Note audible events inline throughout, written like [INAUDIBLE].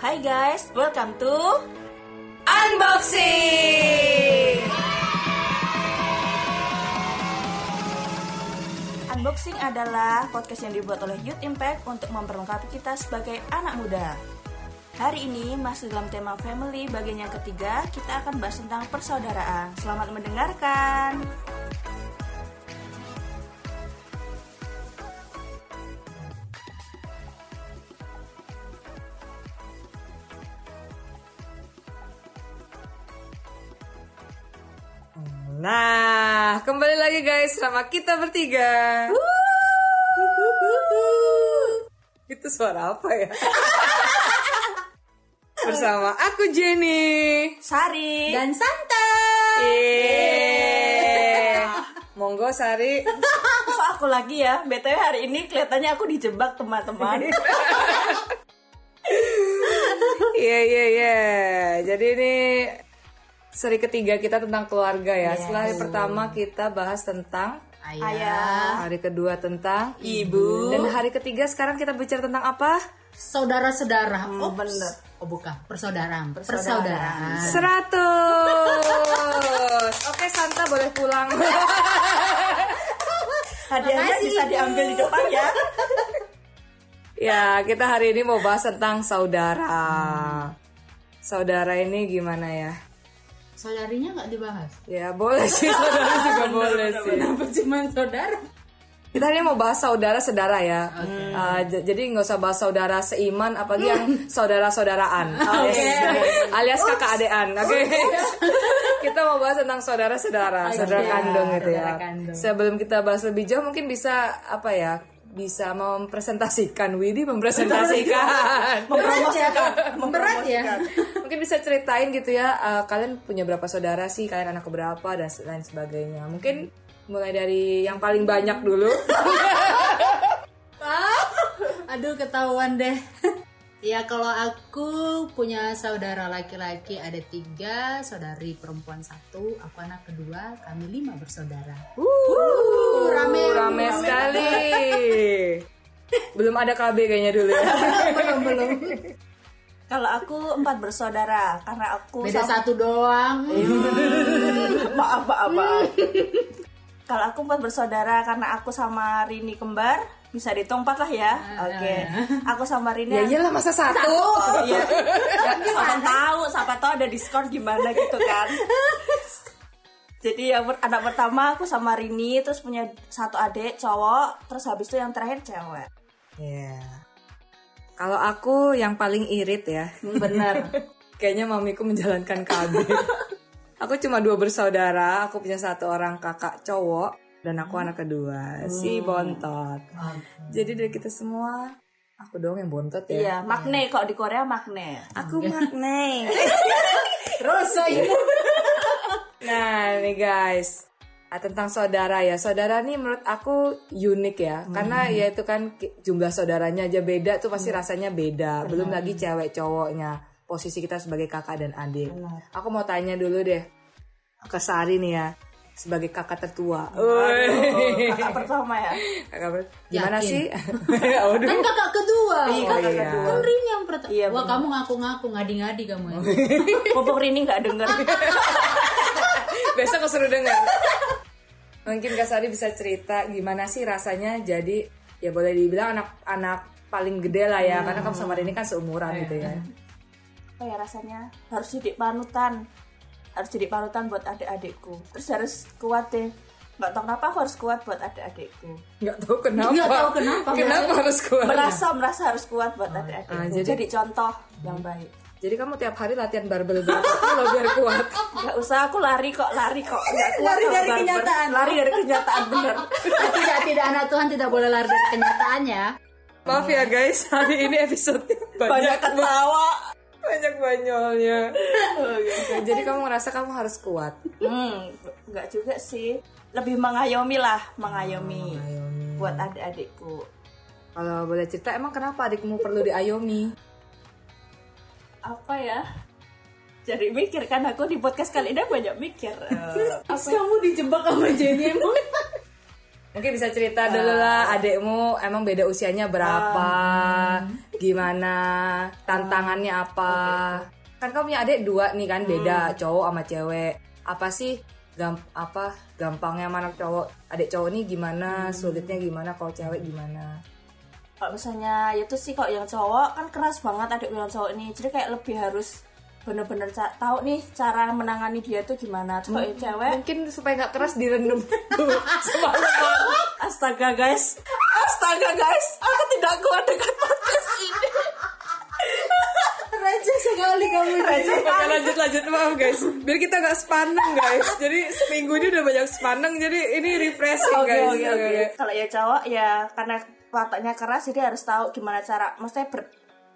Hai guys, welcome to Unboxing. Unboxing adalah podcast yang dibuat oleh Youth Impact untuk memperlengkapi kita sebagai anak muda. Hari ini masih dalam tema family bagian yang ketiga, kita akan bahas tentang persaudaraan. Selamat mendengarkan. Sama kita bertiga. Itu suara apa ya? [LAUGHS] Bersama aku Jenny. Sari. dan Santa. Yeay. [LAUGHS] Monggo Sari. Kok aku lagi ya? BTW hari ini kelihatannya aku dijebak teman-teman. [LAUGHS] Iya iya iya. Jadi ini seri ketiga kita tentang keluarga ya. Setelah hari pertama kita bahas tentang Ayah. hari kedua tentang Ibu. dan hari ketiga sekarang kita bicara tentang apa? Saudara-saudara. Hmm, oh, bener. Oh bukan, persaudaraan. Persaudaraan. Seratus. [LAUGHS] Oke Santa boleh pulang. [LAUGHS] Hadiahnya Makasih, bisa Ibu. diambil di depan ya. [LAUGHS] ya kita hari ini mau bahas tentang saudara. Saudara ini gimana ya? Saudarinya nggak dibahas. Ya boleh sih saudara [LAUGHS] juga boleh sih. Kenapa cuma saudara? Kita ini mau bahas saudara-saudara ya. Uh, j- jadi nggak usah bahas saudara seiman, apalagi yang [LAUGHS] saudara-saudaraan, [LAUGHS] alias, alias kakak adean. Oke. kita mau bahas tentang saudara-saudara, saudara kandung gitu ya. saudara kandung. Sebelum kita bahas lebih jauh, mungkin bisa apa ya? Bisa mempresentasikan, Widi mempresentasikan. [LAUGHS] Mempromosikan. Berat ya. mungkin bisa ceritain gitu ya. uh, kalian punya berapa saudara sih? Kalian anak berapa dan lain sebagainya. Mungkin mulai dari yang paling banyak dulu. [LAUGHS] Aduh ketahuan deh. Ya kalau aku punya saudara laki-laki ada tiga, saudari perempuan satu, aku anak kedua, kami lima bersaudara. Uh, rame, rame sekali. Belum ada KB kayaknya dulu ya. [LAUGHS] belum belum. Kalau aku empat bersaudara karena aku Beda sama- satu doang. [LAUGHS] maaf maaf maaf. Kalau aku empat bersaudara karena aku sama Rini kembar bisa dihitung empat lah ya. Oke. Aku sama Rini. ya iyalah masa satu. [LAUGHS] Iya. Ya, siapa tahu, siapa tahu ada diskon gimana gitu kan. [LAUGHS] Jadi yang ber- anak pertama aku sama Rini terus punya satu adik cowok, terus habis itu yang terakhir cewek. Iya. Kalau aku yang paling irit ya. Bener. [LAUGHS] Kayaknya mamiku menjalankan KB. aku cuma dua bersaudara, aku punya satu orang kakak cowok dan aku anak kedua, si bontot. Jadi dari kita semua aku dong yang bontot ya. Iya, magne kok di Korea magne. Aku makne. Rosa ibu. Nah, nih guys, ah, tentang saudara ya. Saudara nih menurut aku unik ya. Karena ya itu kan jumlah saudaranya aja beda tuh pasti rasanya beda. Belum lagi cewek cowoknya. Posisi kita sebagai kakak dan adik. Aku mau tanya dulu deh ke Sari nih ya. Sebagai kakak tertua. Woi. Kakak pertama ya. Kakak ber- Gimana Yakin? sih? [LAUGHS] Aduh. Kan kakak kedua. Iya, Kan kakak iya. kedua. Kan Rini yang pertama. Iya, Wah kamu ngaku-ngaku ngadi-ngadi kamu ya. [LAUGHS] Popok Rini nggak denger. [LAUGHS] Besok aku suruh dengar. Mungkin Kak Sari bisa cerita gimana sih rasanya jadi ya boleh dibilang anak-anak paling gede lah ya karena kamu sama Rini kan seumuran gitu ya. Apa ya rasanya? Harus jadi panutan. Harus jadi panutan buat adik-adikku. Terus harus kuat deh. Nggak tahu kenapa aku harus kuat buat adik-adikku. Nggak tahu kenapa. Nggak tahu kenapa. Kenapa harus kuat? Merasa merasa harus kuat buat adik-adikku. Ah, jadi, jadi- contoh yang baik. Jadi kamu tiap hari latihan barbel berapa kilo biar kuat? Nggak usah aku lari kok, lari kok. Kuat Lari dari barber. kenyataan. Lari dari kenyataan bener. [LAUGHS] tidak tidak anak Tuhan tidak boleh lari dari kenyataannya. Maaf ya guys, hari ini episode Banyak banyak ketawa. Banyak banyolnya. Jadi kamu ngerasa kamu harus kuat. Hmm, nggak juga sih. Lebih mengayomi lah, mengayomi. Ayomi. Buat adik-adikku. Kalau boleh cerita emang kenapa adikmu perlu diayomi? Apa ya? Jadi mikir kan aku di podcast kali ini banyak mikir. [LAUGHS] Apa ya? Kamu dijebak sama Jenny emang. [LAUGHS] Mungkin bisa cerita dulu lah adikmu emang beda usianya berapa, gimana, tantangannya apa. Kan kamu punya adik dua nih kan beda cowok sama cewek. Apa sih gam apa gampangnya mana cowok adik cowok nih gimana, sulitnya gimana, kalau cewek gimana? kalau misalnya itu sih kok yang cowok kan keras banget adik yang cowok ini jadi kayak lebih harus bener-bener tahu nih cara menangani dia tuh gimana. Kalau yang cewek? Mungkin supaya nggak keras direndam. [LAUGHS] Astaga guys. Astaga guys. Aku tidak kuat dengan podcast ini. Receh sekali kamu Receh Oke lanjut lanjut. Maaf guys. Biar kita nggak sepaneng guys. Jadi seminggu ini udah banyak sepaneng Jadi ini refreshing Oke guys. oke. oke. Kalau ya cowok ya karena wataknya keras jadi harus tahu gimana cara maksudnya ber,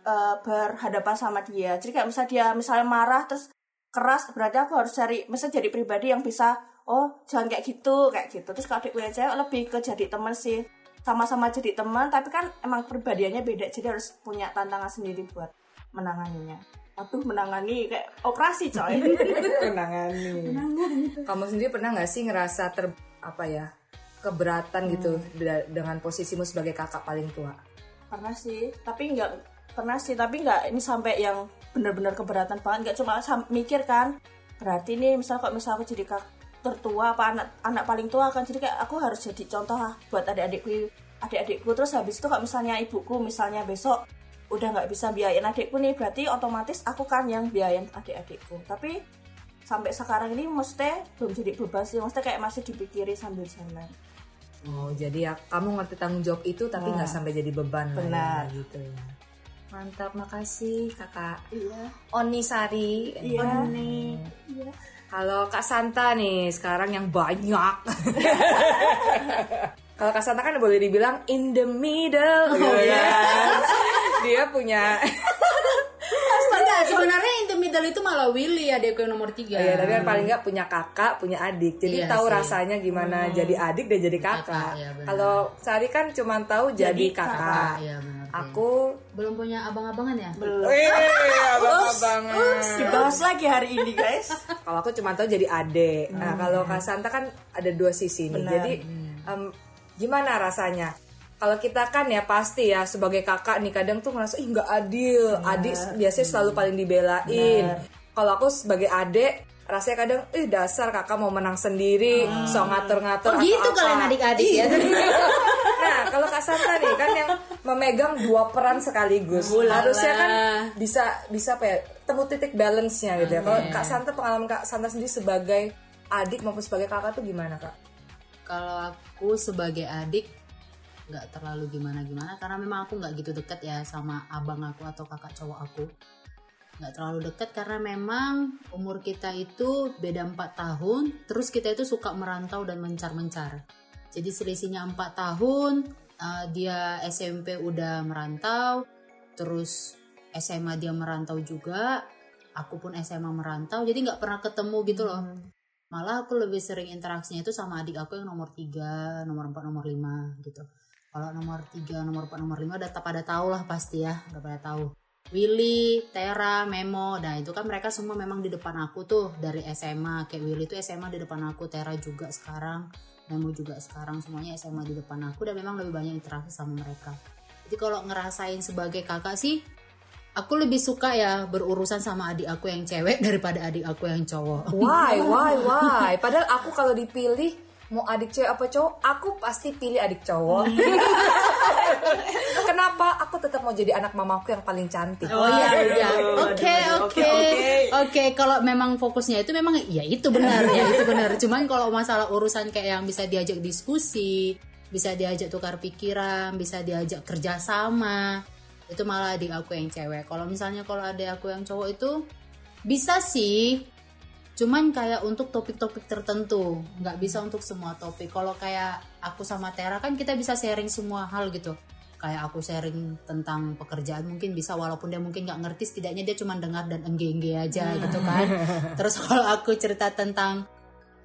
eh, berhadapan sama dia. Jadi kayak misalnya dia misalnya marah terus keras berarti aku harus cari misalnya jadi pribadi yang bisa oh jangan kayak gitu kayak gitu. Terus kalau yang cewek lebih ke jadi teman sih sama-sama jadi teman tapi kan emang pribadiannya beda jadi harus punya tantangan sendiri buat menanganinya. Aduh menangani kayak operasi coy. [LAUGHS] Menangani Kamu sendiri pernah nggak sih ngerasa ter Apa ya Keberatan gitu da- Dengan posisimu sebagai kakak paling tua pernah sih tapi nggak pernah sih tapi nggak ini sampai yang benar-benar keberatan banget. Nggak cuma mikir kan berarti nih misal kok misal aku jadi kak tertua apa anak anak paling tua kan jadi kayak aku harus jadi contoh lah buat adik-adikku adik-adikku. Terus habis itu kok misalnya ibuku misalnya besok udah nggak bisa biayain adikku nih berarti otomatis aku kan yang biayain adik-adikku. Tapi sampai sekarang ini mesti belum jadi beban sih mesti kayak masih dipikiri sambil jalan. Oh jadi ya kamu ngerti tanggung jawab itu Tapi nggak sampai jadi beban lah ya, Benar. gitu ya Mantap makasih kakak iya Oni Sari iya Kalau Kak Santa nih sekarang yang banyak. [LAUGHS] Kalau Kak Santa kan boleh dibilang in the middle. gitu kan. Dia punya [LAUGHS] sebenarnya in the middle itu malah Willy adekku yang nomor tiga. ya, tapi kan paling nggak punya kakak, punya adik. Jadi Iya tahu sih. rasanya gimana jadi adik dan jadi kakak. Kakak, iya benar. Kalau Sari kan cuma tahu jadi, kakak. kakak, iya benar. Aku belum punya abang-abangan ya? belum Wih, abang-abangan. dibahas lagi hari ini guys Kalau aku cuma tahu jadi adik. Nah, kalau Kak Santa kan ada dua sisi nih. Benar. Jadi em, gimana rasanya? Kalau kita kan ya pasti ya sebagai kakak nih kadang tuh ngerasa ih nggak adil. Adik biasanya selalu paling dibelain. Kalau aku sebagai adik rasanya kadang ih dasar kakak mau menang sendiri, so ngatur-ngatur Oh atau gitu apa. kalian adik-adik ya? [LAUGHS] nah, kalau Kak Santa memegang dua peran sekaligus. Harusnya kan bisa bisa apa ya? Temu titik balance-nya gitu ya. Kalau Kak Santa pengalaman Kak Santa sendiri sebagai adik maupun sebagai kakak tuh gimana, Kak? Kalau aku sebagai adik nggak terlalu gimana-gimana karena memang aku nggak gitu deket ya sama abang aku atau kakak cowok aku nggak terlalu deket karena memang umur kita itu beda 4 tahun terus kita itu suka merantau dan mencar-mencar jadi selisihnya 4 tahun uh, dia SMP udah merantau terus SMA dia merantau juga aku pun SMA merantau jadi nggak pernah ketemu gitu loh. Malah aku lebih sering interaksinya itu sama adik aku yang nomor 3, nomor 4, nomor 5 gitu. Kalau nomor 3, nomor 4, nomor 5 udah pada tahu lah pasti ya udah pada tahu. Willy, Tera, Memo, nah itu kan mereka semua memang di depan aku tuh dari SMA kayak Willy tuh SMA di depan aku, Tera juga sekarang, Memo juga sekarang semuanya SMA di depan aku dan memang lebih banyak interaksi sama mereka. Jadi kalau ngerasain sebagai kakak sih, aku lebih suka ya berurusan sama adik aku yang cewek [LAUGHS] daripada adik aku yang cowok. Why, why, why? Padahal aku kalau dipilih mau adik cewek apa cowok, aku pasti pilih adik cowok. [LAUGHS] Kenapa? Aku tetap mau jadi anak mamaku yang paling cantik. Oh iya, iya. Oke, oke. oke, kalau memang fokusnya itu memang ya itu benar, ya itu benar. Cuman kalau masalah urusan kayak yang bisa diajak diskusi, bisa diajak tukar pikiran, bisa diajak kerjasama, itu malah adik aku yang cewek. Kalau misalnya kalau adik aku yang cowok itu bisa sih, cuman kayak untuk topik-topik tertentu, nggak bisa untuk semua topik. Kalau kayak aku sama Tera kan kita bisa sharing semua hal gitu. Kayak aku sharing tentang pekerjaan mungkin bisa walaupun dia mungkin nggak ngerti setidaknya dia cuma dengar dan engge-engge aja gitu kan. [LAUGHS] Terus kalau aku cerita tentang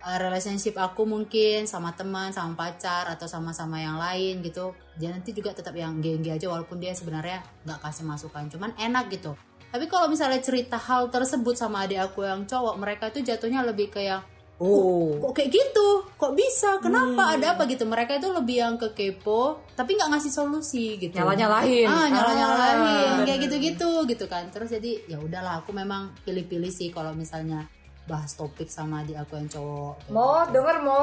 uh, relationship aku mungkin sama teman sama pacar atau sama-sama yang lain gitu dia nanti juga tetap yang engge-engge aja walaupun dia sebenarnya nggak kasih masukan cuman enak gitu tapi kalau misalnya cerita hal tersebut sama adik aku yang cowok mereka itu jatuhnya lebih ke yang Oh. kok kayak gitu kok bisa kenapa ada apa gitu mereka itu lebih yang ke kepo tapi nggak ngasih solusi gitu Nyalah-nyalahin. ah nyalah nyalahin Ah. kayak gitu gitu gitu kan terus jadi ya udahlah aku memang pilih-pilih sih kalau misalnya bahas topik sama adik aku yang cowok kayak Mo, denger Mo.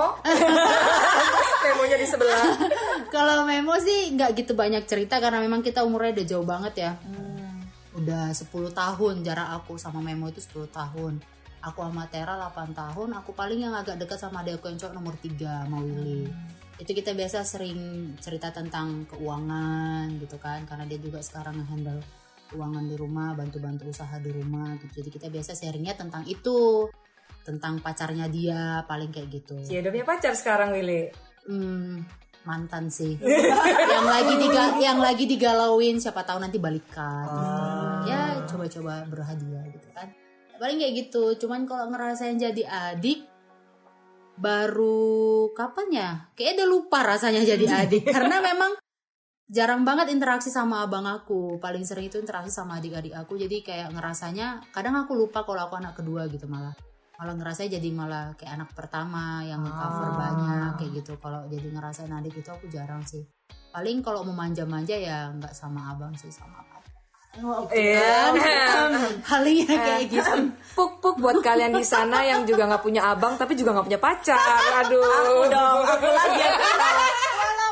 [LAUGHS] Memonya di sebelah. Kalau Memo sih nggak gitu banyak cerita karena memang kita umurnya udah jauh banget ya. Udah 10 tahun jarak aku sama Memo itu 10 tahun. Aku sama Tera 8 tahun, aku paling yang agak dekat sama adik aku yang cowok nomor 3 sama Willy. Itu kita biasa sering cerita tentang keuangan gitu kan karena dia juga sekarang handle keuangan di rumah, bantu-bantu usaha di rumah gitu. Jadi kita biasa sharingnya tentang itu. Tentang pacarnya dia, paling kayak gitu. Cie, udah punya pacar sekarang Willy. Hmm, mantan sih. [LAUGHS] yang lagi diga yang lagi digalauin siapa tahu nanti balikan. Ya coba-coba berhadiah gitu kan. Paling kayak gitu. Cuman kalau ngerasain jadi adik baru kapan ya? Kayaknya udah lupa rasanya jadi [LAUGHS] adik karena memang jarang banget interaksi sama abang aku. Paling sering itu interaksi sama adik-adik aku. Jadi kayak ngerasanya kadang aku lupa kalau aku anak kedua gitu malah malah ngerasain jadi malah kayak anak pertama yang cover Ah. banyak kayak gitu kalau jadi ngerasain adik itu aku jarang sih paling kalau mau manja-manja ya nggak sama abang sih sama apa Iya. [LAUGHS] halnya kayak gitu Puk puk buat kalian di sana yang juga nggak punya abang tapi juga nggak punya pacar. Aduh. Aku dong, aku lagi yang kena.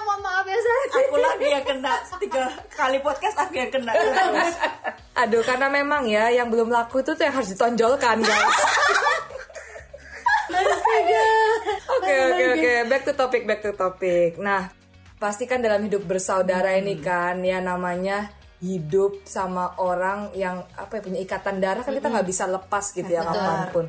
Mohon maaf ya saya Aku lagi yang kena. Tiga kali podcast aku yang kena. Terus. Aduh, karena memang ya yang belum laku itu tuh yang harus ditonjolkan, guys. Oke, oke, oke. Back to topic, back to topic. Nah, pasti kan dalam hidup bersaudara ini kan ya namanya hidup sama orang yang apa ya punya ikatan darah kan kita nggak bisa lepas gitu ya kapan pun.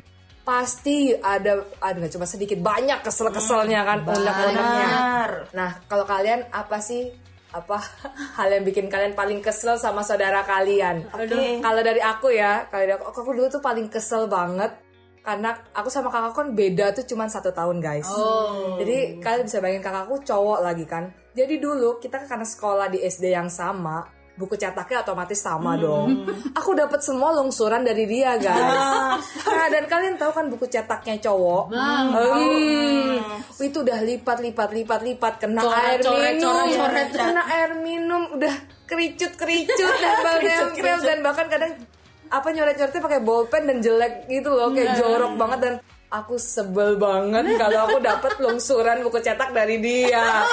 Pasti ada ada nggak cuma sedikit banyak kesel-keselnya kan unek-uneknya. Benar. Nah, kalau kalian apa sih apa [LAUGHS] hal yang bikin kalian paling kesel sama saudara kalian? Oke. Kalau dari aku ya, kalau dari aku, aku dulu tuh paling kesel banget karena aku sama kakakku kan beda tuh cuma satu tahun guys. Oh. Jadi kalian bisa bayangin kakakku cowok lagi kan. Jadi dulu kita kan karena sekolah di SD yang sama, buku cetaknya otomatis sama dong. Aku dapat semua lungsuran dari dia guys. [LAUGHS] Nah dan kalian tahu kan buku cetaknya cowok. Hmm, itu udah lipat lipat lipat lipat kena Coret, air coret, minum, coret, coret. kena air minum udah kericut kericut dan [LAUGHS] nempel dan bahkan kadang apa nyoret nyoretnya pakai bolpen dan jelek gitu loh kayak jorok banget dan aku sebel banget kalau aku dapat lungsuran buku cetak dari dia.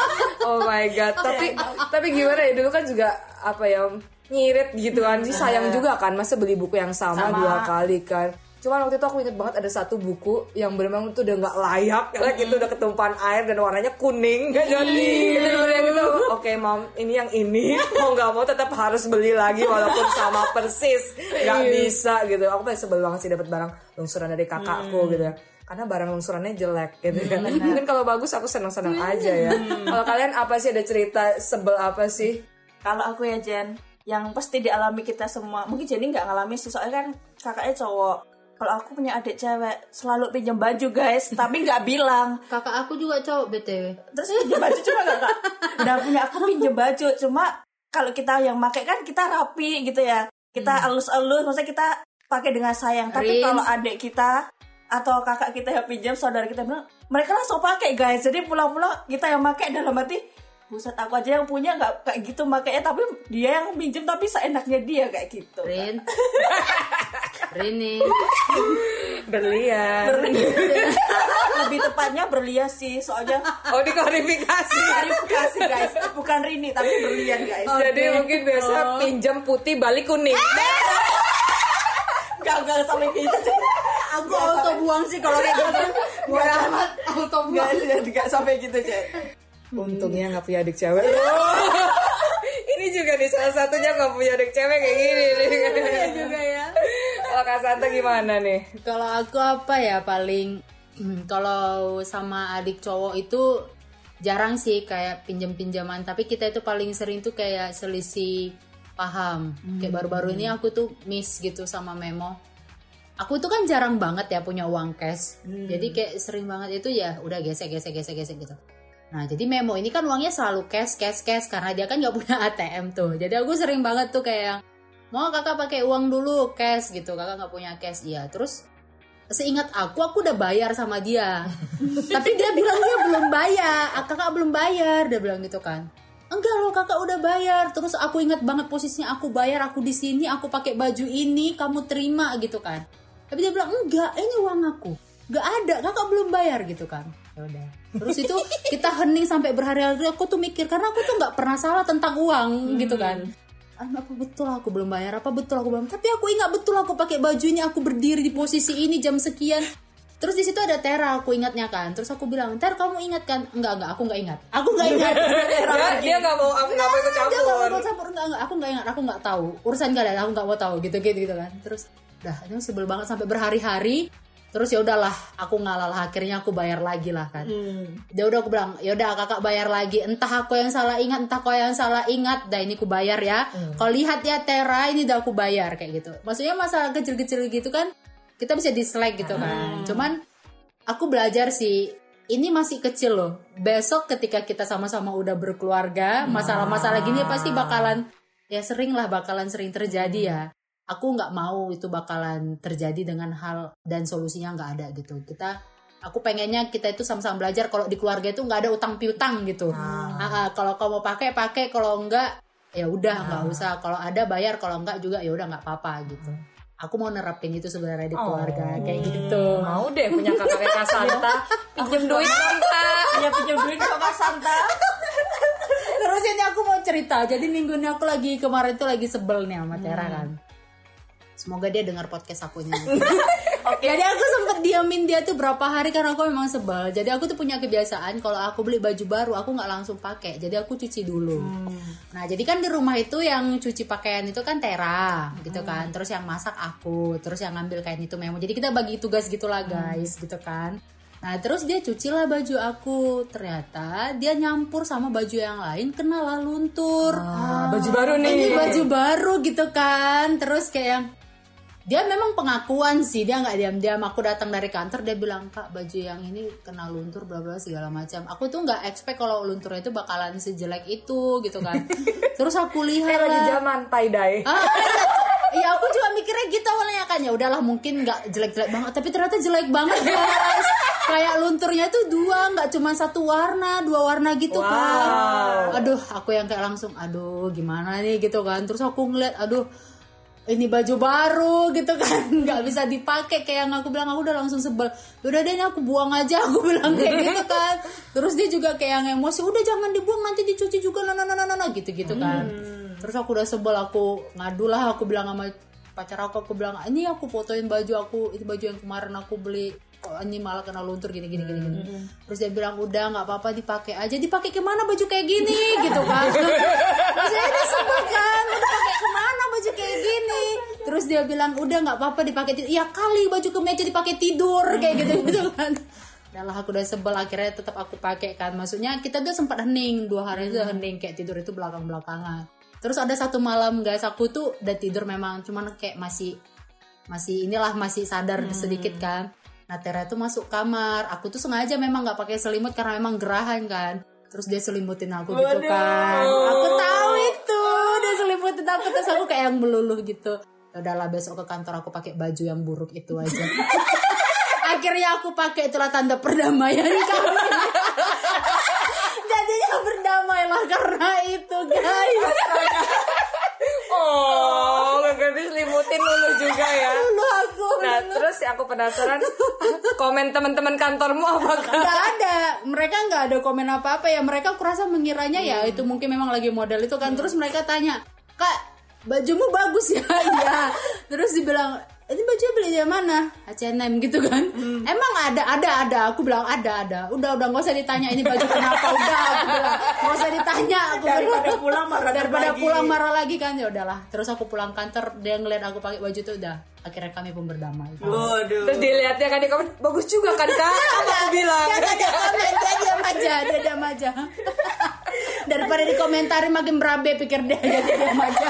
Oh my god. Tapi tapi gimana ya dulu kan juga apa ya nyirit gitu kan. Sih sayang juga kan masa beli buku yang sama, Sama. dua kali kan cuman waktu itu aku inget banget ada satu buku yang benar-benar tuh udah nggak layak karena gitu. Udah ketumpahan air dan warnanya kuning. Nggak [LAUGHS] jadi itu bener yang gitu. Oke mam ini yang ini. [LAUGHS] Mau nggak mau tetap harus beli lagi walaupun sama persis. Nggak bisa gitu. Aku paling sebel banget sih dapat barang lungsuran dari kakakku gitu ya. Karena barang lungsurannya jelek gitu ya. [LAUGHS] Mungkin kalau bagus aku seneng-seneng aja ya. Kalau kalian apa sih ada cerita sebel apa sih? Kalau aku ya Jen, yang pasti dialami kita semua. Mungkin Jenny nggak ngalami sih, soalnya kan kakaknya cowok. Kalau aku punya adik cewek, selalu pinjam baju guys, tapi nggak bilang. [LAUGHS] kakak aku juga cowok btw Terus pinjam baju cuma nggak kak? Udah punya aku pinjam baju, cuma kalau kita yang pakai kan kita rapi gitu ya. Kita elus-elus, maksudnya kita pakai dengan sayang. Tapi kalau adik kita atau kakak kita yang pinjam, saudara kita bilang, mereka langsung pakai guys. Jadi pulang-pulang kita yang pakai dalam hati, buset aku aja yang punya nggak kayak gitu makanya tapi dia yang pinjam tapi seenaknya dia kayak gitu. Rin. [LAUGHS] Rini. Berlian. Lebih tepatnya berlian sih soalnya oh diklarifikasi. Klarifikasi guys. Bukan Rini tapi berlian guys. Jadi mungkin biasa pinjam putih balik kuning. nggak nggak sampai gitu. Aku auto buang sih kalau kayak gitu. Nggak. Amat auto nggak nggak sampai gitu cek Untungnya nggak punya adik cewek. [LAUGHS] Ini juga nih salah satunya nggak punya adik cewek kayak gini nih. juga ya Kalau Kak Santa gimana nih? Kalau aku apa ya paling hmm, kalau sama adik cowok itu jarang sih kayak pinjam-pinjaman tapi kita itu paling sering tuh kayak selisih paham. Kayak baru-baru ini aku tuh miss gitu sama Memo. Aku tuh kan jarang banget ya punya uang cash. Jadi kayak sering banget itu ya udah gesek gesek gesek gesek gitu. Nah jadi Memo ini kan uangnya selalu cash cash cash karena dia kan nggak punya [LAUGHS] ATM tuh. Jadi aku sering banget tuh kayak mau kakak pakai uang dulu cash gitu. Kakak nggak punya cash. Iya terus seingat aku aku udah bayar sama dia. [LAUGHS] Tapi dia bilang dia belum bayar. Kakak belum bayar dia bilang gitu kan. Enggak loh kakak udah bayar. Terus aku ingat banget posisinya aku bayar aku di sini aku pakai baju ini kamu terima gitu kan. Tapi dia bilang enggak ini uang aku. Enggak ada kakak belum bayar gitu kan ya udah. Terus itu kita hening sampai berhari-hari aku tuh mikir karena aku tuh nggak pernah salah tentang uang gitu kan. Ah, apa betul aku belum bayar apa betul aku belum tapi aku ingat betul aku pakai baju ini aku berdiri di posisi ini jam sekian. Terus di situ ada Tera aku ingatnya kan. Terus aku bilang Ter kamu ingat kan? Enggak enggak aku nggak ingat. Aku nggak [LAUGHS] ingat. Dia dia nggak mau aku nggak mau ikut dia campur mau ikut campur. Enggak enggak aku nggak ingat aku nggak tahu. Urusan kalian aku nggak mau tahu gitu gitu gitu kan. Terus dah ini sebel banget sampai berhari-hari terus ya udahlah aku ngalah lah akhirnya aku bayar lagi lah kan. Dia udah aku bilang ya udah kakak bayar lagi. Entah aku yang salah ingat entah kau yang salah ingat. Dah ini aku bayar ya. Kalau lihat ya Tera ini udah aku bayar kayak gitu. Maksudnya masalah kecil-kecil gitu kan kita bisa dislike gitu kan. Cuman aku belajar sih ini masih kecil loh. Besok ketika kita sama-sama udah berkeluarga masalah-masalah gini pasti bakalan ya sering lah bakalan sering terjadi ya aku nggak mau itu bakalan terjadi dengan hal dan solusinya nggak ada gitu. Kita aku pengennya kita itu sama-sama belajar kalau di keluarga itu nggak ada utang piutang gitu. Ah, ah, kalau kau mau pakai pakai kalau enggak ya udah nggak usah. Kalau ada bayar kalau enggak juga ya udah nggak apa-apa gitu. Aku mau nerapin itu sebenarnya di keluarga kayak gitu. Mau deh punya kakak kayak [LAUGHS] Kak Santa. Pinjem duit dong kak. Punya pinjam duit sama Santa. terus ini aku mau cerita. Jadi minggu ini aku lagi kemarin tuh lagi sebel nih sama Tera kan semoga dia dengar podcast aku nya [LAUGHS] jadi aku sempet diamin dia tuh berapa hari karena aku memang sebel. Jadi aku tuh punya kebiasaan kalau aku beli baju baru aku nggak langsung pakai. Jadi aku cuci dulu. Nah jadi kan di rumah itu yang cuci pakaian itu kan Tera gitu kan. Terus yang masak aku terus yang ngambil kain itu Memo. Jadi kita bagi tugas gitulah guys gitu kan. Nah terus dia cucilah baju aku. Ternyata dia nyampur sama baju yang lain Kenalah luntur. Ah, baju baru nih. Ini baju baru gitu kan. Terus kayak yang Dia memang pengakuan sih Dia nggak diam-diam. Aku datang dari kantor Dia bilang Kak baju yang ini kena luntur bla bla segala macam. Aku tuh nggak expect kalau lunturnya itu bakalan sejelek itu gitu kan. [LAUGHS] Terus aku lihat lagi zaman tie dye. Ah, Iya. Aku juga mikirnya gitu awalnya kan ya udahlah mungkin nggak jelek-jelek banget. Tapi ternyata jelek banget guys. Kayak lunturnya tuh dua nggak cuma satu warna dua warna gitu kan aduh aku yang kayak langsung aduh gimana nih? Gitu kan. Terus aku ngeliat aduh ini baju baru gitu kan [LAUGHS] nggak bisa dipakai kayak yang aku bilang aku udah langsung sebel. Udah deh ini aku buang aja [LAUGHS] aku bilang kayak gitu [LAUGHS] kan. Terus dia juga kayak yang emosi udah jangan dibuang nanti dicuci juga nah nah nah nah, nah, gitu gitu kan terus aku udah sebel aku ngadu lah aku bilang sama pacar aku aku bilang ini aku fotoin baju aku itu baju yang kemarin aku beli kok ini malah kena luntur gini gini gini, gini. terus dia bilang udah nggak apa-apa dipakai aja. Dipakai ke mana baju kayak gini? gitu kan. terus saya udah sebel kan udah pakai ke mana baju kayak gini terus dia bilang udah nggak apa-apa dipakai tidur ya kali baju kemeja dipakai tidur kayak gitu gitu kan. Udah lah aku udah sebel akhirnya tetap aku pakai kan. Maksudnya kita tuh sempat hening dua hari itu hening kayak tidur itu belakang belakangan terus ada satu malam guys aku tuh udah tidur memang cuman kayak masih masih inilah masih sadar sedikit kan. Nah Tera tuh masuk kamar. Aku tuh sengaja memang nggak pakai selimut karena memang gerahan kan. Terus dia selimutin aku gitu kan. Aku tahu itu dia selimutin aku terus aku kayak yang meluluh gitu udahlah besok ke kantor aku pakai baju yang buruk itu aja. [LAUGHS] Akhirnya aku pakai itulah tanda perdamaian [LAUGHS] kami. Jadinya berdamailah karena itu guys. Oh gak diselimutin lulu juga ya. Dulu aku nah terus aku penasaran [LAUGHS] komen teman-teman kantormu apakah nggak ada. Mereka nggak ada komen apa apa ya. Mereka kurasa mengiranya ya itu mungkin memang lagi model itu kan. Terus mereka tanya kak bajumu bagus ya [LAUGHS] iya. Terus dibilang ini baju beli dari mana? H&M gitu kan. Emang ada ada ada. Aku bilang ada ada. Udah udah nggak usah ditanya ini baju kenapa. [LAUGHS] Udah aku bilang nggak usah ditanya. Aku Daripada bilang. pulang marah [LAUGHS] daripada lagi. pulang marah lagi kan. Ya udahlah. Terus aku pulang kantor dia ngeliat aku pakai baju tuh udah. Akhirnya kami pun berdamai. Waduh. terus dilihatnya kan di komen bagus juga kan kak? Apa aku bilang. Dia nggak ada komen, dia diam aja, dia diam aja. Daripada dikomentari makin berabe pikir dia jadi diam aja.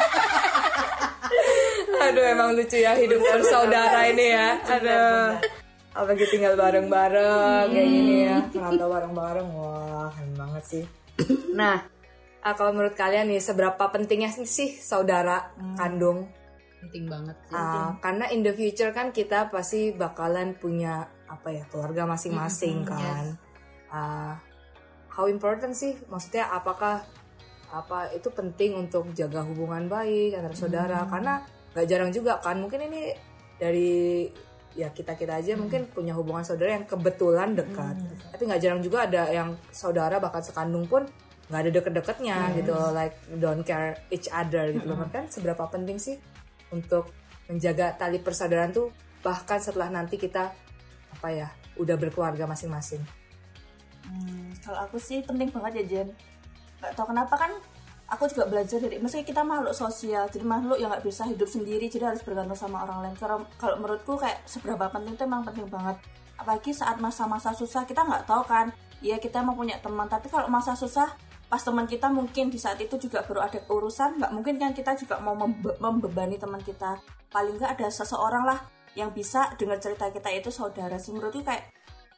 Aduh emang lucu ya hidup bersaudara ini ya. Aduh. apalagi tinggal bareng-bareng kayak gini ya. Merantau bareng-bareng? Wah keren banget sih. Nah ah, kalau menurut kalian nih seberapa pentingnya sih saudara kandung? Penting banget sih. Ah, karena in the future kan kita pasti bakalan punya apa ya keluarga masing-masing kan. Ah, how important sih? Maksudnya apakah apa itu penting untuk jaga hubungan baik antara saudara? Karena nggak jarang juga kan. Mungkin ini dari ya kita kita aja mungkin punya hubungan saudara yang kebetulan dekat. Tapi nggak jarang juga ada yang saudara bahkan sekandung pun nggak ada deket-deketnya gitu loh, like don't care each other gitu loh. Kan seberapa penting sih untuk menjaga tali persaudaraan tuh bahkan setelah nanti kita apa ya udah berkeluarga masing-masing. Hmm, kalau aku sih penting banget ya Jen. Nggak tahu kenapa kan aku juga belajar dari maksudnya kita makhluk sosial jadi makhluk yang nggak bisa hidup sendiri jadi harus bergantung sama orang lain. Kalau kalau menurutku kayak seberapa penting itu emang penting banget. Apalagi saat masa-masa susah kita nggak tahu kan. Iya kita mau punya teman tapi kalau masa susah pas teman kita mungkin di saat itu juga baru ada urusan nggak mungkin kan kita juga mau membe- membebani teman kita. Paling nggak ada seseorang lah yang bisa dengar cerita kita itu saudara. Sih menurutku kayak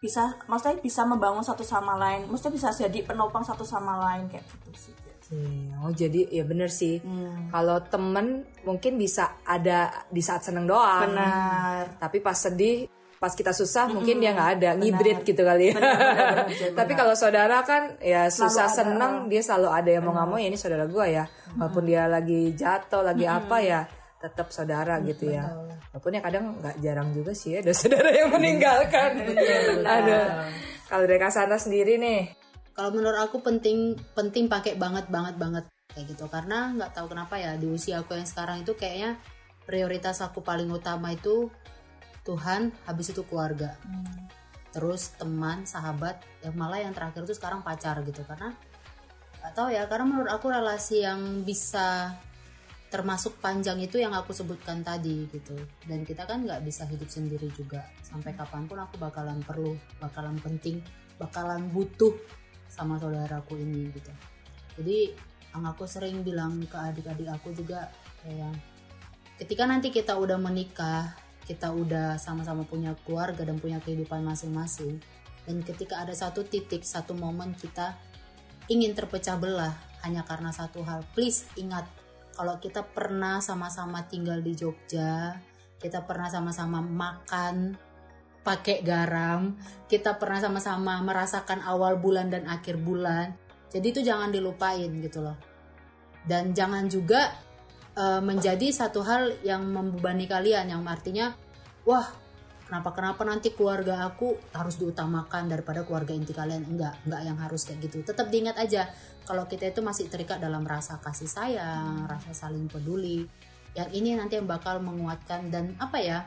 bisa maksudnya bisa membangun satu sama lain maksudnya bisa jadi penopang satu sama lain kayak gitu sih Iya, oh jadi ya bener sih. Hmm. kalau temen mungkin bisa ada di saat seneng doang. Benar. Tapi pas sedih pas kita susah mungkin dia nggak ada ngibrit gitu kali ya. [LAUGHS] Tapi kalau saudara kan ya susah ada, seneng dia selalu ada. Yang mau nggak mau ya ini saudara gua ya. Walaupun dia lagi jatuh lagi apa ya tetap saudara gitu ya. walaupun ya kadang nggak jarang juga sih ya ada saudara yang meninggalkan. Ada kalau dari Kasanta sendiri nih Kalau menurut aku penting penting pakai banget banget banget. Kayak gitu. Karena nggak tahu kenapa ya di usia aku yang sekarang itu kayaknya prioritas aku paling utama itu Tuhan habis itu keluarga. Terus teman sahabat yang malah yang terakhir itu sekarang pacar gitu. Karena nggak tahu ya karena menurut aku relasi yang bisa termasuk panjang itu yang aku sebutkan tadi gitu. Dan kita kan nggak bisa hidup sendiri juga. Sampai kapan pun aku bakalan perlu bakalan penting bakalan butuh sama saudaraku ini gitu. Jadi yang aku sering bilang ke adik-adik aku juga kayak ketika nanti kita udah menikah kita udah sama-sama punya keluarga dan punya kehidupan masing-masing dan ketika ada satu titik satu momen kita ingin terpecah belah hanya karena satu hal please ingat kalau kita pernah sama-sama tinggal di Jogja kita pernah sama-sama makan pakai garam kita pernah sama-sama merasakan awal bulan dan akhir bulan. Jadi itu jangan dilupain gitu loh. Dan jangan juga eh, menjadi satu hal yang membebani kalian yang artinya wah kenapa kenapa nanti keluarga aku harus diutamakan daripada keluarga inti kalian. Enggak enggak yang harus kayak gitu. Tetap diingat aja kalau kita itu masih terikat dalam rasa kasih sayang rasa saling peduli yang ini nanti yang bakal menguatkan dan apa ya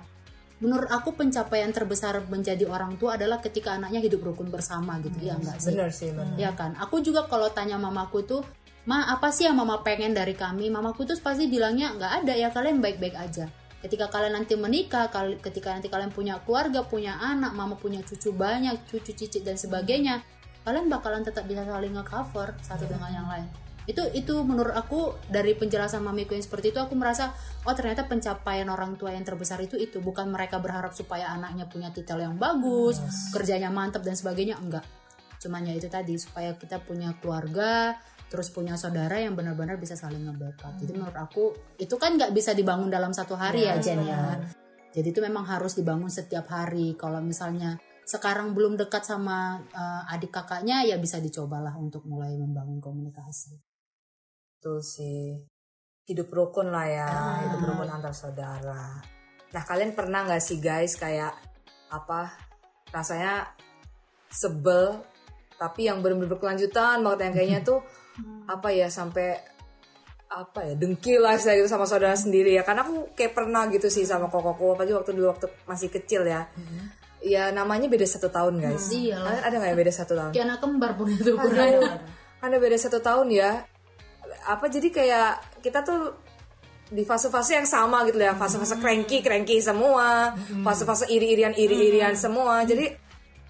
menurut aku pencapaian terbesar menjadi orang tua adalah ketika anaknya hidup rukun bersama gitu ya enggak sih bener sih bener Ya kan, aku juga kalau tanya mamaku tuh, ma apa sih yang mama pengen dari kami? Mamaku tuh pasti bilangnya nggak ada ya kalian baik-baik aja. Ketika kalian nanti menikah, ketika nanti kalian punya keluarga, punya anak, mama punya cucu banyak, cucu cicit dan sebagainya, kalian bakalan tetap bisa saling nge-cover satu dengan yang lain. Itu itu menurut aku dari penjelasan mamiku yang seperti itu aku merasa oh ternyata pencapaian orang tua yang terbesar itu itu. Bukan mereka berharap supaya anaknya punya titel yang bagus, kerjanya mantap dan sebagainya. Enggak. Cuman ya itu tadi supaya kita punya keluarga terus punya saudara yang benar-benar bisa saling nge-backup jadi menurut aku itu kan nggak bisa dibangun dalam satu hari ya Jen ya. jadi itu memang harus dibangun setiap hari. Kalau misalnya sekarang belum dekat sama eh, adik kakaknya ya bisa dicobalah untuk mulai membangun komunikasi Betul sih. Hidup rukun lah ya, hidup rukun antar saudara. Nah kalian pernah nggak sih guys kayak apa rasanya sebel tapi yang benar-benar berkelanjutan banget yang kayaknya tuh [LAUGHS] apa ya sampai apa ya dengki lah saya gitu sama saudara sendiri ya karena aku kayak pernah gitu sih sama kokoko apalagi waktu dulu waktu masih kecil ya ya namanya beda satu tahun guys Iya lah. Kalian ada nggak yang beda satu tahun kayak anak kembar pun itu kan udah beda satu tahun ya. Apa jadi kayak kita tuh di fase-fase yang sama gitu ya, fase-fase cranky, cranky semua, fase-fase iri-irian, iri-irian semua. Jadi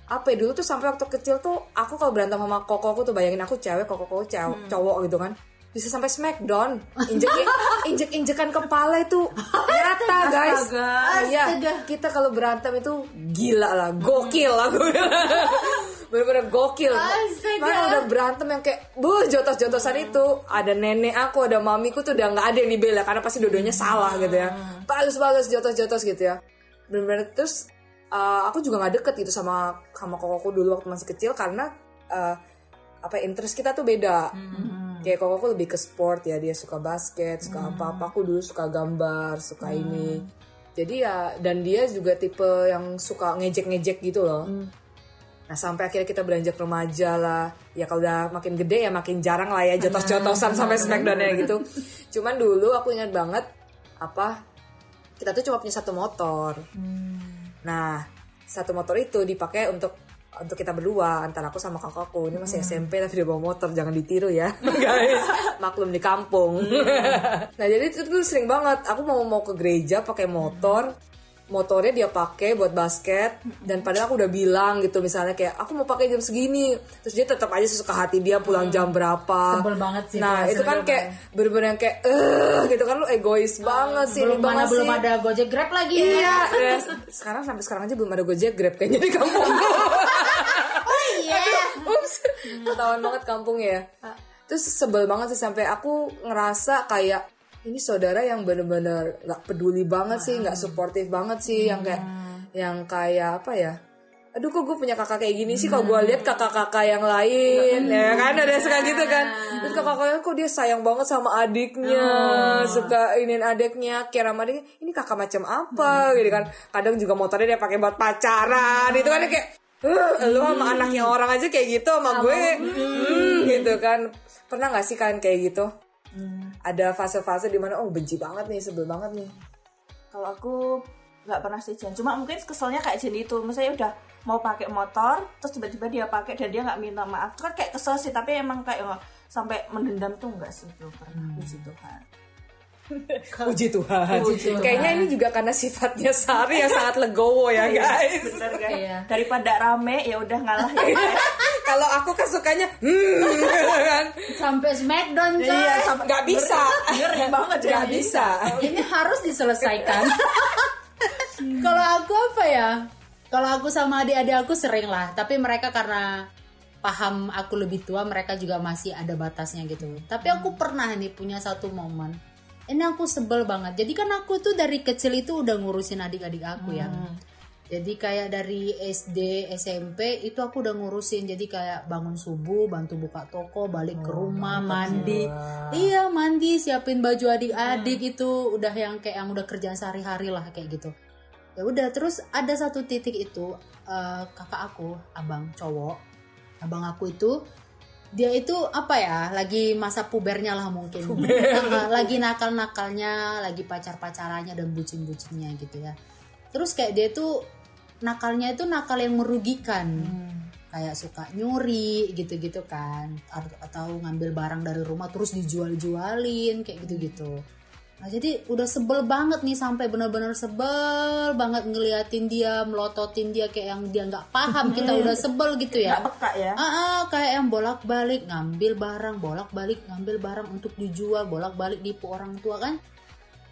apa ya dulu tuh sampai waktu kecil tuh aku kalau berantem sama koko aku tuh bayangin aku cewek, koko koko cowok, cowok gitu kan. Bisa sampai smackdown, injek [LAUGHS] injek injekan kepala itu nyata [LAUGHS] guys. Iya, kita kalau berantem itu gila lah, gokil lah gue. [LAUGHS] bener-bener gokil. Astaga. mana udah berantem yang kayak buh jotos-jotosan itu. Ada nenek aku ada mamiku tuh udah nggak ada yang dibela karena pasti dua-duanya salah gitu ya. Balas-balas jotos-jotos gitu ya. Bener-bener terus uh, aku juga nggak deket gitu sama sama kokoku dulu waktu masih kecil karena uh, apa ya, interest kita tuh beda. Kayak kokoku lebih ke sport ya dia suka basket suka apa-apa. Aku dulu suka gambar suka ini. Jadi ya dan dia juga tipe yang suka ngejek-ngejek gitu loh Nah sampai akhirnya kita beranjak remaja lah. Ya kalau udah makin gede ya makin jarang lah ya jotos-jotosan sampai smackdownnya gitu. Cuman dulu aku ingat banget apa kita tuh cuma punya satu motor. Nah satu motor itu dipakai untuk untuk kita berdua antara aku sama kakakku. Ini masih SMP tapi dia bawa motor jangan ditiru ya. [LAUGHS] Guys. Maklum di kampung. Nah jadi itu tuh sering banget. Aku mau mau ke gereja pakai motor motornya dia pakai buat basket dan padahal aku udah bilang gitu misalnya kayak aku mau pakai jam segini. Terus dia tetap aja sesuka hati dia pulang jam berapa. Sebel banget sih nah itu, kan kayak bener-bener yang kayak eh gitu kan lu egois banget sih belum banget belum sih. ada Gojek Grab lagi. Iya [LAUGHS] ya, sekarang sampai sekarang aja belum ada gojek grab kayaknya di kampung. [LAUGHS] Iya. Ups, ketahuan banget kampungnya ya. Terus sebel banget sih sampai aku ngerasa kayak ini saudara yang bener-bener nggak peduli banget sih, nggak suportif banget sih, yang kayak yang kayak apa ya? Aduh kok gue punya kakak kayak gini sih? Kalau gue lihat kakak-kakak yang lain ya kan? Ada suka gitu kan? Terus kakak-kakaknya kok dia sayang banget sama adiknya suka inin adiknya kira sama adiknya. Ini kakak macam apa? Gitu kan? Kadang juga motornya dia pakai buat pacaran. Itu kan kayak "Eh, lu sama anaknya orang aja kayak gitu sama gue. hmm, gitu kan? Pernah nggak sih kan kayak gitu ada fase-fase di mana oh benci banget nih sebel banget nih Kalau aku nggak pernah sih Jen. Cuma mungkin keselnya kayak Jen itu. Misalnya udah mau pakai motor, terus tiba-tiba dia pakai dan dia nggak minta maaf. Itu kan kayak kesel sih. Tapi emang kayak sampai mendendam tuh nggak sih belum pernah. Puji Tuhan. Puji Tuhan. Puji Tuhan. Kayaknya ini juga karena sifatnya Sari yang sangat legowo ya guys. Bener kan? Iya. Daripada rame ya udah ngalah ya. [LAUGHS] Kalau aku kan sukanya hmm kan. sampai Smackdown coy Iya, sampai Nggak bisa. Ngeri banget ya. Nggak bisa. ini harus diselesaikan [LAUGHS] kalau aku apa ya kalau aku sama adik-adik aku sering lah tapi mereka karena paham aku lebih tua mereka juga masih ada batasnya gitu tapi aku pernah nih punya satu momen ini aku sebel banget. Jadi kan aku tuh dari kecil itu udah ngurusin adik-adik aku ya. Jadi kayak dari SD SMP itu aku udah ngurusin. Jadi kayak bangun subuh bantu buka toko balik ke rumah mandi. iya mandi siapin baju adik-adik itu udah yang kayak yang udah kerjaan sehari-hari lah kayak gitu. Ya udah terus ada satu titik itu eh, kakak aku abang cowok abang aku itu dia itu apa ya lagi masa pubernya lah mungkin. Lagi nakal-nakalnya lagi pacar-pacarannya dan bucin-bucinnya gitu ya. Terus kayak dia tuh nakalnya itu nakal yang merugikan. Kayak suka nyuri gitu-gitu kan. At- atau ngambil barang dari rumah terus dijual-jualin kayak gitu-gitu nah jadi udah sebel banget nih sampai benar-benar sebel banget ngeliatin dia melototin dia kayak yang dia nggak paham [LAUGHS] kita udah sebel gitu ya Nggak peka ya. Ah, ah, kayak yang bolak-balik ngambil barang, bolak-balik ngambil barang untuk dijual, bolak-balik nipu orang tua kan.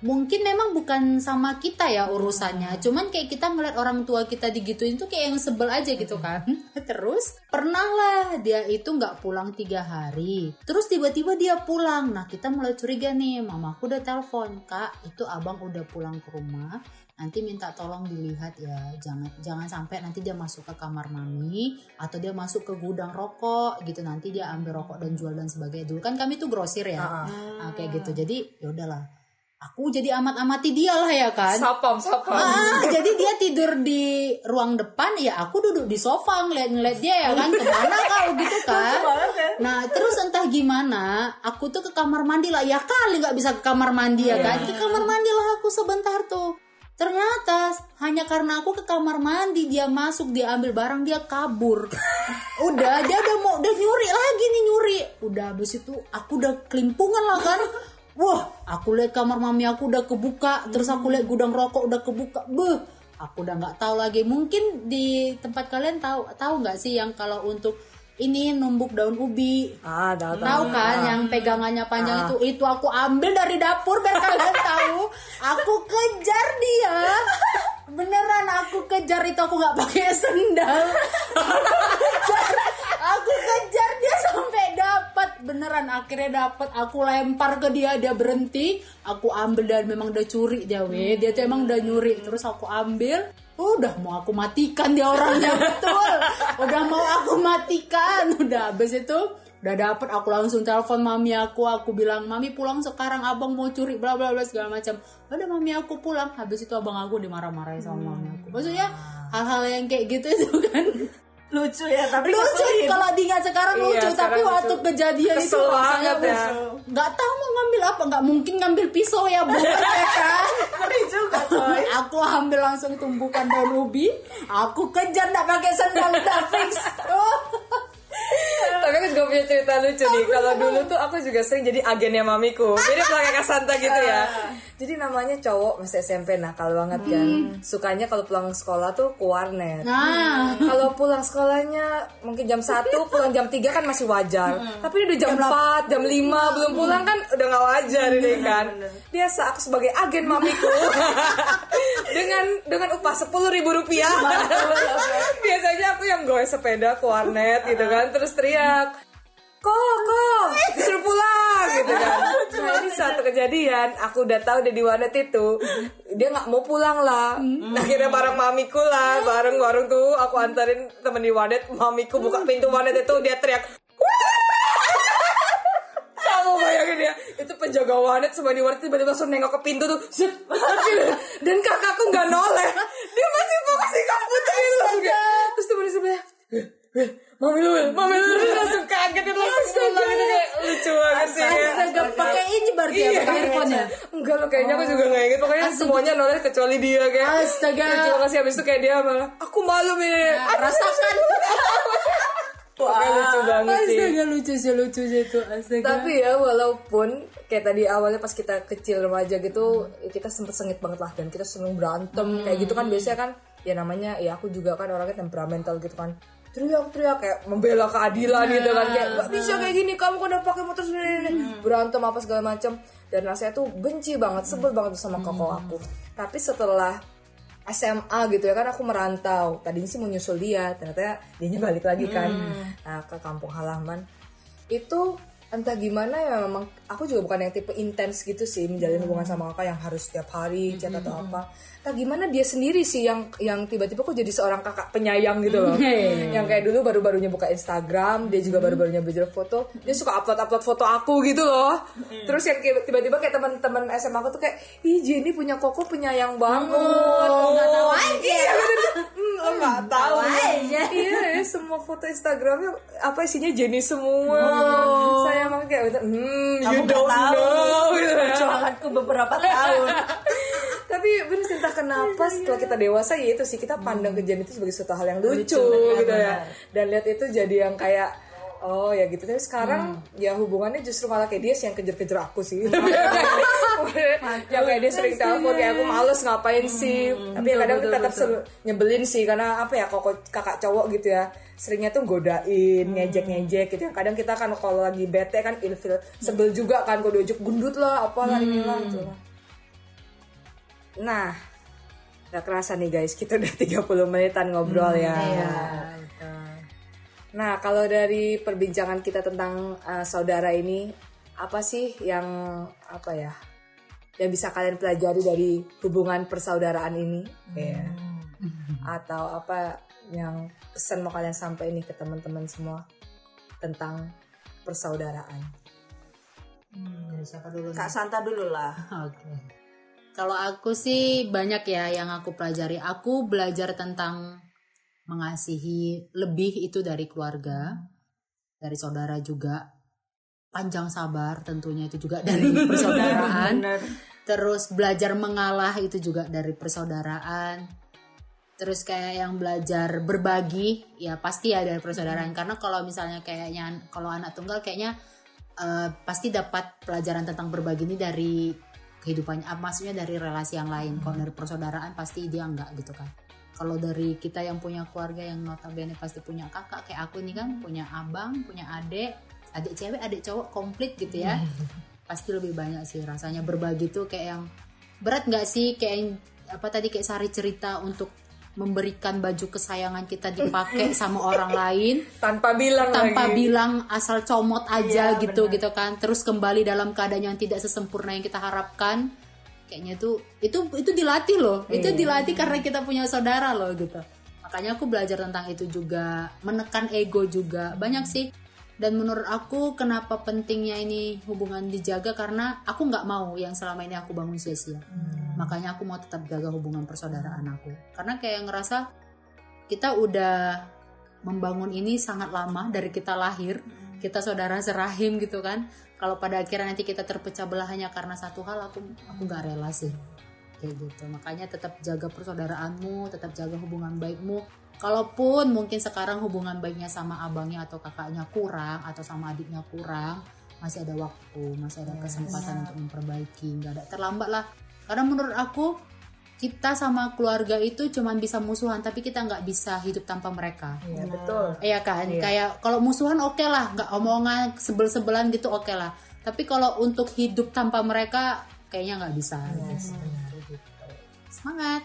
Mungkin memang bukan sama kita ya urusannya, cuman kayak kita ngeliat orang tua kita digituin tuh kayak yang sebel aja gitu kan. [LAUGHS] Terus pernah lah dia itu nggak pulang tiga hari, terus tiba-tiba dia pulang. Nah kita mulai curiga nih, mamaku udah telepon kak, itu abang udah pulang ke rumah, nanti minta tolong dilihat ya. Jangan jangan sampai nanti dia masuk ke kamar mami atau dia masuk ke gudang rokok gitu. Nanti dia ambil rokok dan jual dan sebagainya. Dulu kan kami tuh grosir ya. Nah, kayak gitu. Jadi ya udahlah aku jadi amat amati dia lah ya kan Sapam, sapam. Ah, jadi dia tidur di ruang depan, ya aku duduk di sofa ngeliat-ngeliat dia ya kan ke mana kau gitu kan. Nah terus entah gimana, aku tuh ke kamar mandi lah. Ya kali nggak bisa ke kamar mandi ya kan. Ke kamar mandi lah aku sebentar tuh. Ternyata hanya karena aku ke kamar mandi dia masuk dia ambil barang dia kabur. [LAUGHS] Udah dia udah mau udah nyuri lagi nih nyuri. Udah habis itu aku udah kelimpungan lah kan. Wah, aku lihat kamar mami aku udah kebuka, terus aku lihat gudang rokok udah kebuka. Beuh, aku udah nggak tahu lagi. Mungkin di tempat kalian tahu tahu nggak sih yang kalau untuk ini numbuk daun ubi Ah, tahu tahu. Tahu kan yang pegangannya panjang itu itu aku ambil dari dapur biar kalian [LAUGHS] tahu. Aku kejar dia. Beneran aku kejar itu aku nggak pakai sendal. [LAUGHS] Aku kejar beneran akhirnya dapat aku lempar ke dia dia berhenti. Aku ambil dan memang udah curi dia weh dia tuh emang udah nyuri. Terus aku ambil udah mau aku matikan dia orangnya [LAUGHS] betul. Udah mau aku matikan udah. Habis itu udah dapet aku langsung telepon mami aku. Aku bilang mami pulang sekarang abang mau curi bla bla bla segala macam. Udah mami aku pulang. Habis itu abang aku dimarah-marahin sama mami aku. Maksudnya hal-hal yang kayak gitu itu kan lucu ya tapi lucu kalau diingat sekarang Iya, lucu sekarang tapi waktu lucu. kejadian itu Kesel rasanya banget ya. nggak tahu mau ngambil apa nggak mungkin ngambil pisau ya bu ya kan [LAUGHS] juga coy aku ambil langsung tumbukan daun ubi aku kejar nggak pakai sendal udah fix Oh. [LAUGHS] Tapi aku juga punya cerita lucu nih. Kalau dulu tuh aku juga sering jadi agennya mamiku. Jadi pakai kasanta gitu ya. [LAUGHS] Jadi namanya cowok masih SMP nakal banget kan. Sukanya kalau pulang sekolah tuh ke warnet. nah Kalau pulang sekolahnya mungkin jam 1, pulang jam 3 kan masih wajar. Tapi ini udah jam 4, jam 5 belum pulang kan udah nggak wajar ini kan. Biasa aku sebagai agen mamiku [LAUGHS] dengan dengan upah sepuluh ribu rupiah. [LAUGHS] Biasanya aku yang goes sepeda ke warnet gitu kan, terus teriak. Kok, kok, disuruh pulang gitu kan. [LAUGHS] Nah ini satu kejadian, aku udah tahu dia di warnet itu, dia nggak mau pulang lah. Nah, akhirnya bareng mamiku lah, bareng bareng tuh aku antarin temen di warnet, mamiku buka pintu warnet itu dia teriak, kamu bayangin ya itu penjaga warnet semua di warnet tiba-tiba langsung nengok ke pintu tuh zet, [LAUGHS] dan kakakku nggak noleh. Dia masih fokus di komputer. Langsung kayak terus temen sebelah "Wil, Wil, mami lu mami lu langsung kaget dia langsung pulang gitu kayak lucu banget sih. Ya. astaga. pakai ini berarti ya pakai earphone ya Enggak loh kayaknya aku juga nggak inget Pokoknya semuanya noleh kecuali dia kayak. Astaga. Terima kasih habis itu kayak dia malah Aku malu nih rasakan [LAUGHS] Pokoknya lucu banget sih? astaga lucu sih lucu sih itu astaga. Tapi ya walaupun kayak tadi awalnya pas kita kecil remaja gitu ya kita sempet sengit banget lah dan kita seneng berantem kayak gitu kan biasanya kan. Ya namanya ya aku juga kan orangnya temperamental gitu kan. Teriak-teriak kayak membela keadilan gitu kan. Kayak gak bisa kayak gini kamu kan udah pakai motor sendiri berantem apa segala macam dan rasanya tuh benci banget sebel banget sama koko aku. Tapi setelah SMA gitu ya kan aku merantau. Tadinya sih mau nyusul dia ternyata dia balik lagi kan. Nah, ke kampung halaman. Itu entah gimana ya memang aku juga bukan yang tipe intens gitu sih menjalin hubungan sama kakak yang harus setiap hari chat atau apa. Entah gimana dia sendiri sih yang yang tiba-tiba kok jadi seorang kakak penyayang gitu loh. Yang kayak dulu baru-barunya buka Instagram dia juga baru-barunya belajar foto dia suka upload-upload foto aku gitu loh. Terus yang kayak tiba-tiba kayak teman-teman SMA aku tuh kayak ih Jenny punya koko penyayang banget. Nggak tahu aja. iya bener hmm, lo nggak tahu. iya ya, semua foto Instagramnya apa isinya Jenny semua? Saya emang kayak bener, hmm you Kamu nggak don't tahu. know gitu ya. Perjuanganku beberapa tahun. [LAUGHS] Tapi bener sih, entah kenapa setelah kita dewasa ya itu sih kita pandang kejadian itu sebagai suatu hal yang lucu, gitu ya. dan lihat itu jadi yang kayak oh ya gitu. Tapi sekarang ya hubungannya justru malah kayak dia sih yang kejar-kejar aku sih. [LAUGHS] [LAUGHS] Yang kayak dia sering telepon kayak aku males ngapain sih. tapi ya kadang tetap sel- nyebelin sih karena apa ya kok kakak cowok gitu ya seringnya tuh godain ngejek-ngejek gitu kadang kita kan kalau lagi bete kan ilfil sebel juga kan kok diujuk gendut lah apalah inilah gitu lah. Nah, gak kerasa nih guys, kita udah [LAUGHS] 30 menitan ngobrol ya. Nah, kalau dari perbincangan kita tentang uh, saudara ini, apa sih yang apa ya? Yang bisa kalian pelajari dari hubungan persaudaraan ini? Ya. Atau apa yang pesan mau kalian sampaikan nih ke teman-teman semua tentang persaudaraan? Dari siapa dulu nih? Kak Santa dulu lah [LAUGHS] Oke. Kalau aku sih banyak ya yang aku pelajari. Aku belajar tentang mengasihi lebih itu dari keluarga, dari saudara juga. Panjang sabar tentunya itu juga dari [LAUGHS] persaudaraan. Terus belajar mengalah itu juga dari persaudaraan. Terus kayak yang belajar berbagi ya pasti ya dari persaudaraan karena kalau misalnya kayaknya kalau anak tunggal kayaknya eh, pasti dapat pelajaran tentang berbagi ini dari kehidupannya ah, maksudnya dari relasi yang lain kalau dari persaudaraan pasti dia enggak gitu kan kalau dari kita yang punya keluarga yang notabene pasti punya kakak kayak aku nih kan punya abang punya adik adik cewek adik cowok komplit gitu ya. [LAUGHS] Pasti lebih banyak sih rasanya. Berbagi tuh kayak yang berat nggak sih? Kayak yang, apa tadi kayak sari cerita untuk memberikan baju kesayangan kita dipakai [LAUGHS] sama orang lain. Tanpa bilang tanpa lagi. bilang asal comot aja Iya, gitu gitu kan. Terus kembali dalam keadaan yang tidak sesempurna yang kita harapkan kayaknya tuh itu itu dilatih loh. Itu Iya. dilatih karena kita punya saudara loh gitu. Makanya aku belajar tentang itu juga menekan ego juga. Banyak sih. Dan menurut aku kenapa pentingnya ini hubungan dijaga? Karena aku nggak mau yang selama ini aku bangun sia-sia. Makanya aku mau tetap jaga hubungan persaudaraan aku. Karena kayak ngerasa kita udah membangun ini sangat lama dari kita lahir kita saudara serahim gitu kan kalau pada akhirnya nanti kita terpecah belah hanya karena satu hal aku aku nggak rela sih. Kayak gitu. Makanya tetap jaga persaudaraanmu tetap jaga hubungan baikmu. Kalaupun mungkin sekarang hubungan baiknya sama abangnya atau kakaknya kurang atau sama adiknya kurang masih ada waktu masih ada kesempatan untuk memperbaiki. Nggak ada terlambat lah. Karena menurut aku kita sama keluarga itu cuman bisa musuhan tapi kita nggak bisa hidup tanpa mereka. Iya, betul. Iya kan, kayak kalau musuhan oke lah, nggak omongan sebel-sebelan gitu oke lah. Tapi kalau untuk hidup tanpa mereka, kayaknya nggak bisa. Gitu. Semangat.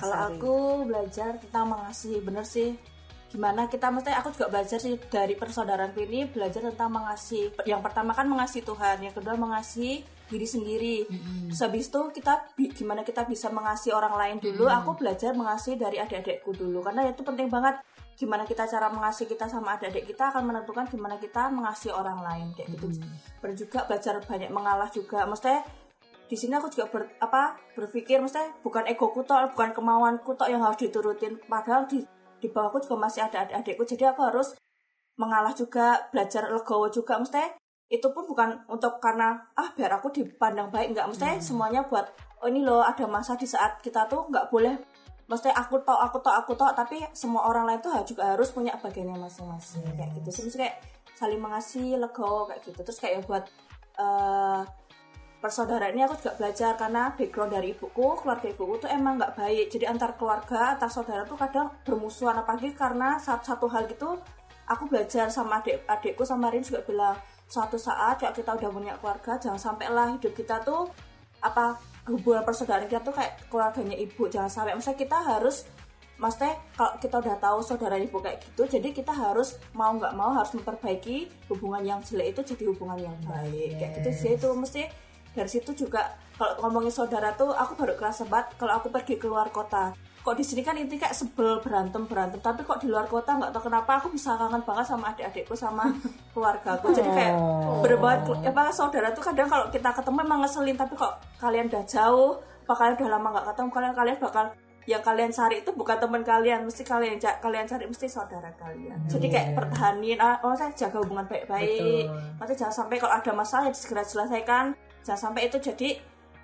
Kalau aku belajar tentang mengasihi bener sih gimana kita mesti aku juga belajar sih dari persaudaraanku ini belajar tentang mengasihi. Yang pertama kan mengasihi Tuhan yang kedua mengasihi diri sendiri. Terus habis itu kita gimana kita bisa mengasihi orang lain dulu? Aku belajar mengasihi dari adik-adikku dulu karena itu penting banget. Gimana kita cara mengasihi kita sama adik-adik kita akan menentukan gimana kita mengasihi orang lain kayak gitu. Dan juga belajar banyak mengalah juga. Maksudnya di sini aku juga ber, apa berpikir maksudnya bukan ego tok bukan kemauanku tok yang harus diturutin. Padahal di di bawahku juga masih ada adik-adikku. Jadi aku harus mengalah juga belajar legowo juga. Maksudnya itu pun bukan untuk karena ah biar aku dipandang baik. Nggak. Maksudnya semuanya buat oh ini loh ada masa di saat kita tuh nggak boleh. Maksudnya aku tok aku tok aku tok. Tapi semua orang lain tuh juga harus punya bagiannya masing-masing. Kayak gitu sih. Kayak saling mengasihi legowo kayak gitu. Terus kayak buat eh persaudaraan ini aku juga belajar karena background dari ibuku keluarga ibuku tuh emang nggak baik. Jadi antar keluarga antar saudara tuh kadang bermusuhan. Apalagi karena satu, satu hal gitu aku belajar sama adik adikku sama Rin juga bilang suatu saat kayak kita udah punya keluarga jangan sampai lah hidup kita tuh apa hubungan persaudaraan kita tuh kayak keluarganya ibu. Jangan sampai. Misalnya kita harus maksudnya kalau kita udah tahu saudara ibu kayak gitu jadi kita harus mau nggak mau harus memperbaiki hubungan yang jelek itu jadi hubungan yang baik. Kayak gitu sih itu. Mesti dari situ juga kalau ngomongin saudara tuh aku baru kerasa banget kalau aku pergi keluar kota. Kok di sini kan inti kayak sebel berantem berantem. Tapi kok di luar kota nggak tahu kenapa aku bisa kangen banget sama adik-adikku sama [LAUGHS] keluargaku. Jadi kayak berbuat apa saudara tuh kadang kalau kita ketemu emang ngeselin tapi kok kalian udah jauh apa kalian udah lama nggak ketemu kalian kalian bakal yang kalian cari itu bukan teman kalian mesti kalian kalian cari mesti saudara kalian. Jadi kayak pertahanin ah, oh saya jaga hubungan baik-baik. Nanti jangan sampai kalau ada masalah ya segera selesaikan jangan sampai itu jadi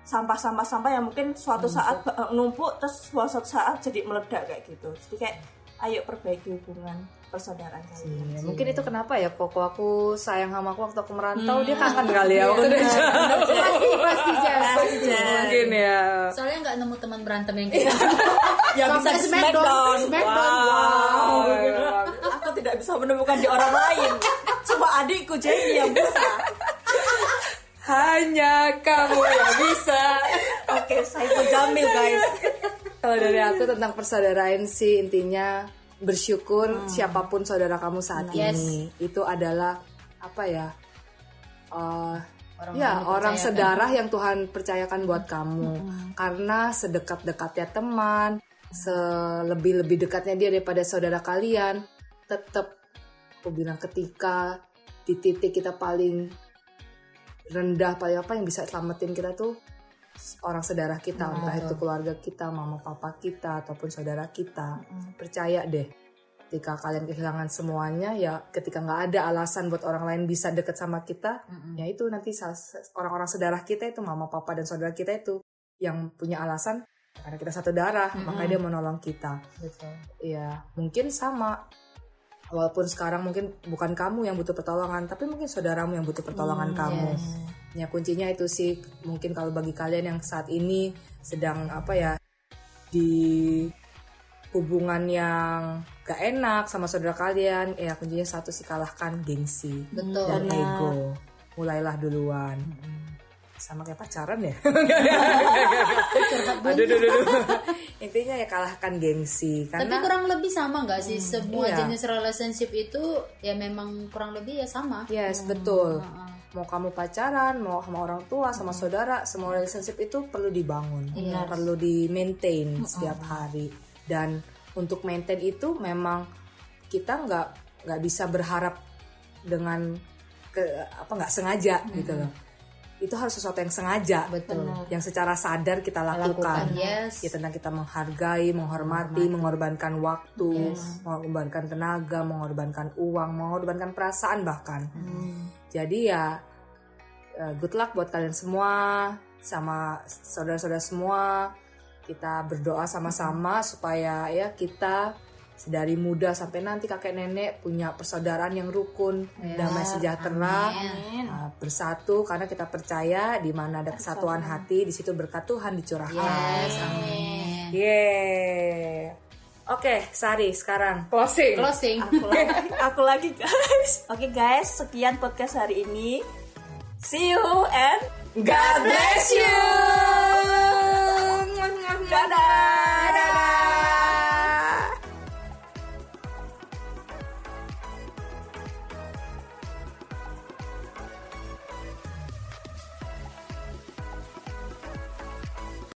sampah-sampah-sampah yang mungkin suatu saat eh, numpuk terus suatu saat jadi meledak kayak gitu jadi kayak ayo perbaiki hubungan persaudaraan kalian Iya, mungkin itu kenapa ya koko aku sayang sama aku waktu aku merantau dia kangen kali ya waktu dia [LAUGHS] Pasti, pasti Jan. mungkin ya Soalnya nggak nemu teman berantem yang kayak gitu. [LAUGHS] yang bisa Smackdown. Smackdown. Smackdown. Wow. Aku tidak bisa menemukan di orang lain. Cuma adikku jadi yang bisa. Hanya kamu yang bisa. Oke, saya pun Jamil guys. kalau dari aku tentang persaudaraan sih intinya bersyukur siapa pun saudara kamu saat Yes. ini. Itu adalah apa ya eh, Orang ya orang sedarah yang Tuhan percayakan buat kamu. Karena sedekat-dekatnya teman selebih-lebih dekatnya dia daripada saudara kalian tetap aku bilang ketika di titik kita paling rendah paling apa yang bisa selamatin kita tuh orang saudara kita entah itu keluarga kita mama papa kita ataupun saudara kita. Percaya deh ketika kalian kehilangan semuanya ya ketika nggak ada alasan buat orang lain bisa deket sama kita ya itu nanti orang-orang saudara kita itu mama papa dan saudara kita itu yang punya alasan karena kita satu darah makanya dia mau nolong kita. Betul. Iya, mungkin sama. Walaupun sekarang mungkin bukan kamu yang butuh pertolongan, tapi mungkin saudaramu yang butuh pertolongan kamu. Ya kuncinya itu sih mungkin kalau bagi kalian yang saat ini sedang apa ya di hubungan yang gak enak sama saudara kalian, ya kuncinya satu sih kalahkan gengsi Betul. dan ego. Mulailah duluan. Sama kayak pacaran ya. aduh, aduh, aduh, aduh. [LAUGHS] intinya ya kalahkan gengsi Tapi karena kurang lebih sama nggak sih? Semua iya. jenis relationship itu ya memang kurang lebih ya sama. yes betul. mau kamu pacaran mau sama orang tua sama saudara semua relationship itu perlu dibangun perlu di maintain setiap hari. Dan untuk maintain itu memang kita nggak nggak bisa berharap dengan ke apa nggak sengaja gitu loh itu harus sesuatu yang sengaja. Betul. yang secara sadar kita lakukan, Lakukan, yes. ya tentang kita menghargai menghormati mengorbankan waktu mengorbankan tenaga mengorbankan uang mengorbankan perasaan bahkan. Jadi ya eh, good luck buat kalian semua sama saudara-saudara semua. Kita berdoa sama-sama supaya ya kita dari muda sampai nanti kakek nenek punya persaudaraan yang rukun, ya, damai sejahtera. Uh, bersatu karena kita percaya di mana ada kesatuan hati di situ berkat Tuhan dicurahkan. Yes, amin. Yeah. Oke, okay, Sari sekarang closing. Closing. Aku lagi, [LAUGHS] aku lagi guys. Oke okay, guys, sekian podcast hari ini. See you and God bless you. Dadah.